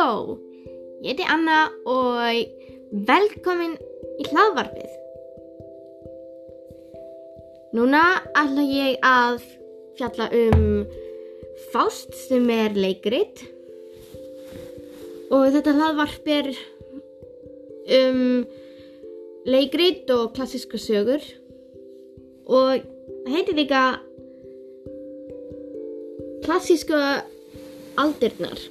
Halló, ég heiti Anna og velkomin í hlaðvarpið. Núna ætla ég að fjalla um Fást sem er leikrit og þetta hlaðvarp er um leikrit og klassíska sögur og heitir líka klassíska aldirnar.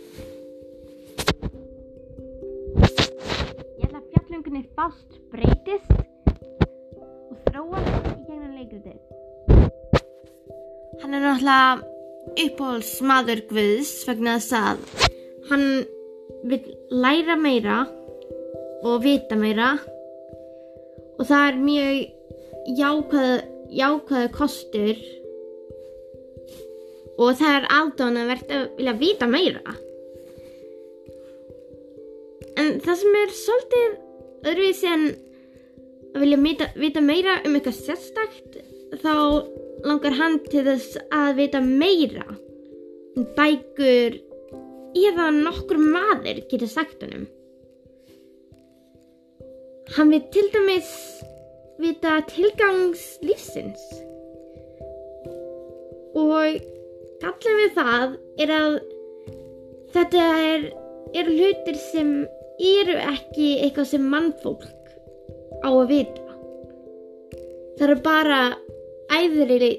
Fást breytist og þróast í gegnum leikritið. Hann er náttúrulega uppáhalds maður Guðs vegna þess að hann vil læra meira og vita meira og það er mjög jákvæð, jákvæðu kostur og það er aðdánavert að vilja vita meira. En það sem er svolítið öðruvísi en að vilja vita, vita meira um eitthvað sérstakt þá langar hann til þess að vita meira en bækur eða nokkur maður getur sagt honum. Hann vil til dæmis vita tilgangs lífsins og gallin við það er að þetta er, eru hlutir sem eru ekki eitthvað sem mannfólk á að vita. Það eru bara æðri,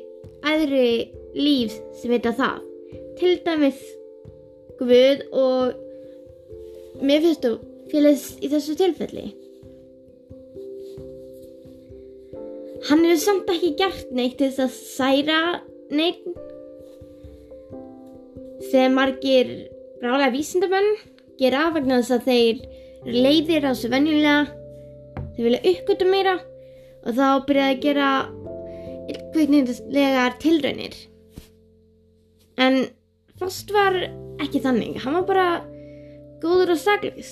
æðri líf sem vita það. Til dæmis Guð og mér finnst þú félagist í þessu tilfelli. Hann hefur samt ekki gert neitt til þess að særa neitt sem margir brálega vísindamenn gera vegna þess að þeir leiðir á þessu venjulega þeir vilja uppgötu meira og þá byrjaði að gera kveiknindislegar tilraunir. En Fast var ekki þannig. Hann var bara góður og saglus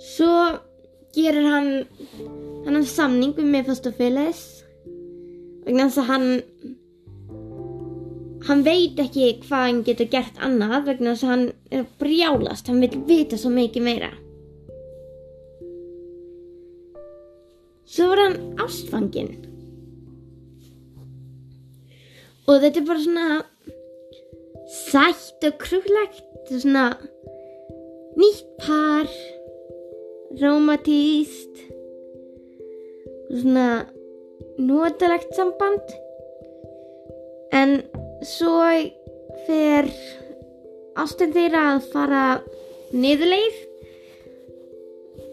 svo gerir hann hann samning við Mephistopheles vegna þess að hann hann veit ekki hvað hann getur gert annað vegna þess að hann er brjálast. Hann vil vita svo mikið meira. Svo var hann ástfangin og þetta er bara svona sætt og krúlegt svona nýtt par romantíst og svona notalegt samband. En svo fer ástin þeirra að fara niðurleið.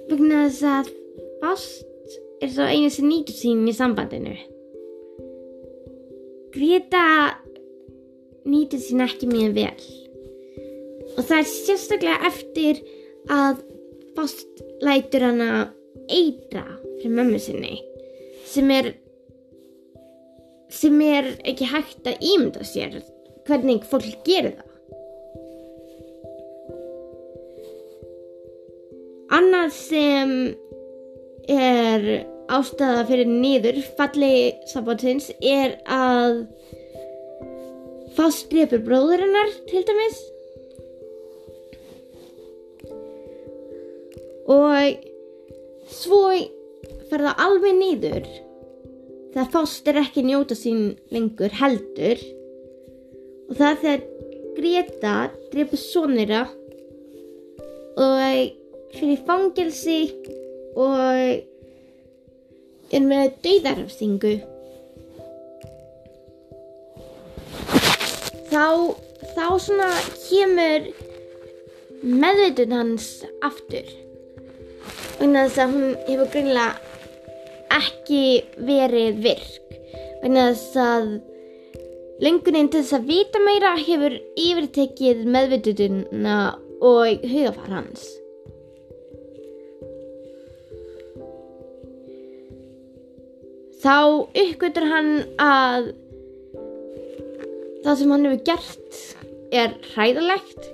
Vegna þess að ást er svo einu sem nýtur sín í sambandinu. Greta nýtur sín ekki mjög vel. Og það er sérstaklega eftir að Fast lætur hana eitra fyrir mömmu sinni sem er sem er ekki hægt að ímynda sér. Hvernig fólk gerir það. Annað sem er ástæða fyrir nýður falli sabbátins er að Fast drefur bróðurinnar til dæmis. Og svo fer það alveg nýður það Fast er ekki njóta sín lengur heldur. Og það er þegar Greta drefur sonira og fyrir fangelsi og er með dauðarafstingu þá þá svona kemur meðveitun hans aftur. Vegna þess að hún hefur greinlega ekki verið virk. Vegna þess að lengunin til þess að vita meira hefur yfirtekið meðveituna og hugafar hans. Þá uppgötur hann að það sem hann hefur gert er hræðalegt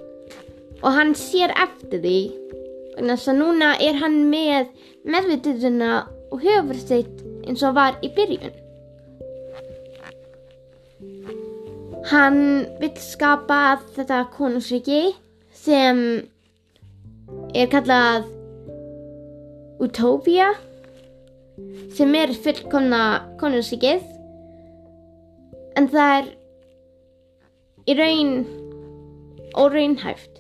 og hann sér eftir því. Þannig að núna er hann með meðvitunduna og höfur sitt eins og var í byrjun. Hann vill skapa þetta konungsriki sem er kallað Utopia sem er fullkomna konungsrikið en það er í raun óraunhæft.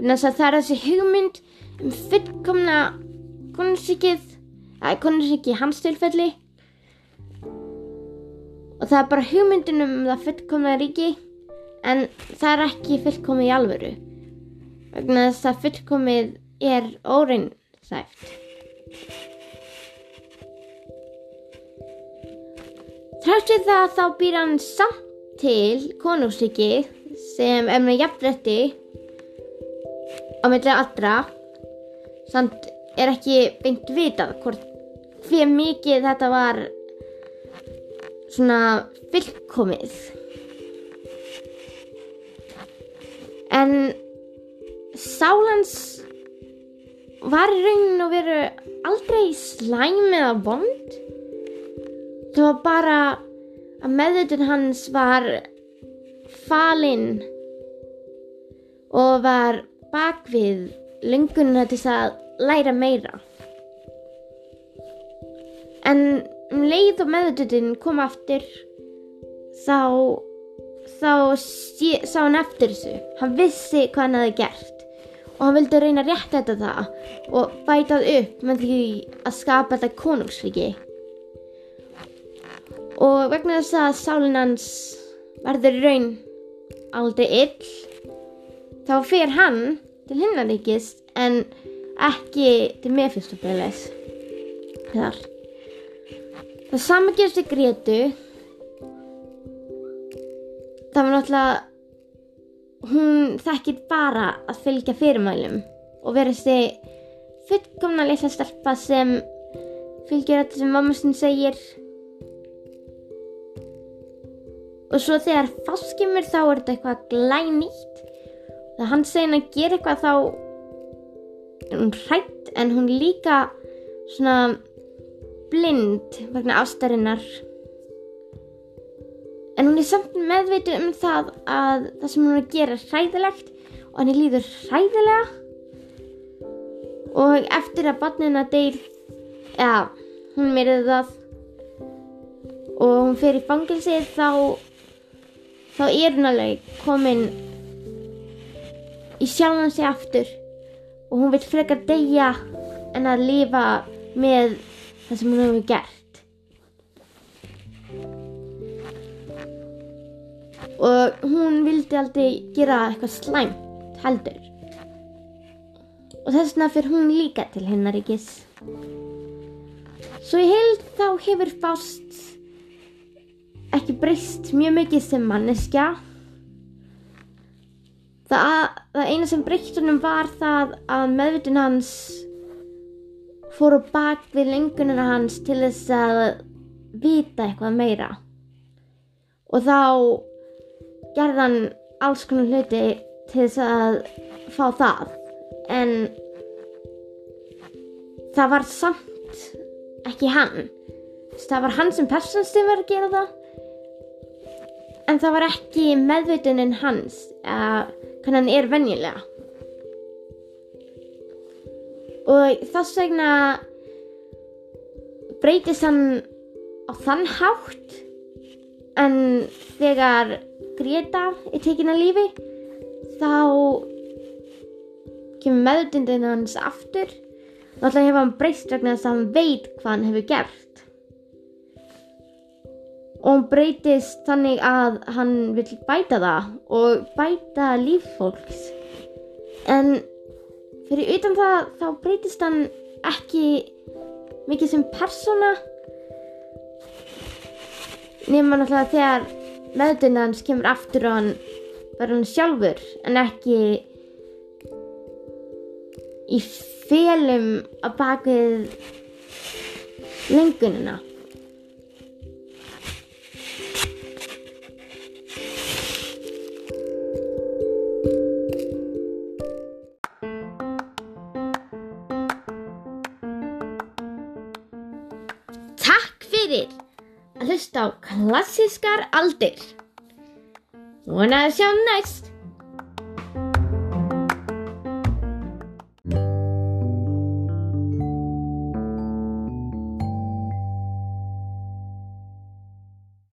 Þannig að það er þessi hugmynd um fullkomna konungsrikið konungsriki í hans tilfelli. Og það er bara hugmyndin um það fullkomna ríki en það er ekki fullkomið í alvöru vegna þess að fullkomið er óreinsæft Þráttur það þá býr hann samt til konungsríki sem er með jafnrætti á milli allra samt er ekki beint vitað hvort hver mikið þetta var svona fullkomið. En sálans var í rauninu að veru aldrei slæm eða vond. Það var bara að meðutun hans var falinn og var bakvið lungununa til að læra meira en um leið og meðutunin kom aftur þá þá sé, sá hann eftir þessu. Hann vissi hvað hann hefði gert. Og hann vildi reyna að rétta þetta það og bætað upp með því að skapa þetta konungsriki og vegna þess að sálinn hans verður raun aldrei ill þá fer hann til himnaríkis en ekki til Mephistopeles þar það saman gerist í Gretu það var náttúrulega hún þekkir bara að fylgja fyrirmælum og vera þessi fullkomna litla stelpa sem fylgjur þetta sem mamma sinn segir. Og svo þegar fast kemur þá er þetta eitthvað glænýtt. Þegar hann segir að gera eitthvað þá er hún hrætt en hún líka svona blind vegna ástarinnar. En hún er samt meðvitið um það að það sem hún er að gera er hræðilegt og hann er líður hræðilega. Og eftir að barnina deyr eða hún meirið það. Og hún fer í fangilsið þá þá er hún alveg komin í sjálfan sig aftur. Og hún vil frekar deyja en að lifa með það sem hún hefur gert. Og hún vildi aldrei gera eitthvað slæmt heldur. Og þess vegna fyrir hún líka til hennaríkis svo ég held þá hefur fást ekki breyst mjög mikið sem manneskja. Það, það eina sem breykt honum var það að meðvitun hans fór á bak við lengunina hans til þess að vita eitthvað meira. Og þá gerði hann alls konar hluti til þess að fá það. En það var samt ekki hann. Það var hann sem person sem var að gera það. En það var ekki meðvitunin hans að hvernig hann er venjulega og þess vegna breytist hann á þann hátt en þegar Greta er tekin að lífi þá kemur meðvitundin hans aftur. Og alltaf hefur hann breyst vegna þess að hann veit hvað hann hefur gert. Og hann breytist þannig að hann vil bæta það og bæta líf fólks. En fyrir utan það þá breytist hann ekki mikið sem persóna nema náttúrulega þegar meðdunni hans kemur aftur og hann verður hann sjálfur en ekki í félum að bakið lengunina Takk fyrir að hlusta á klassískar aldir. og að sjá næst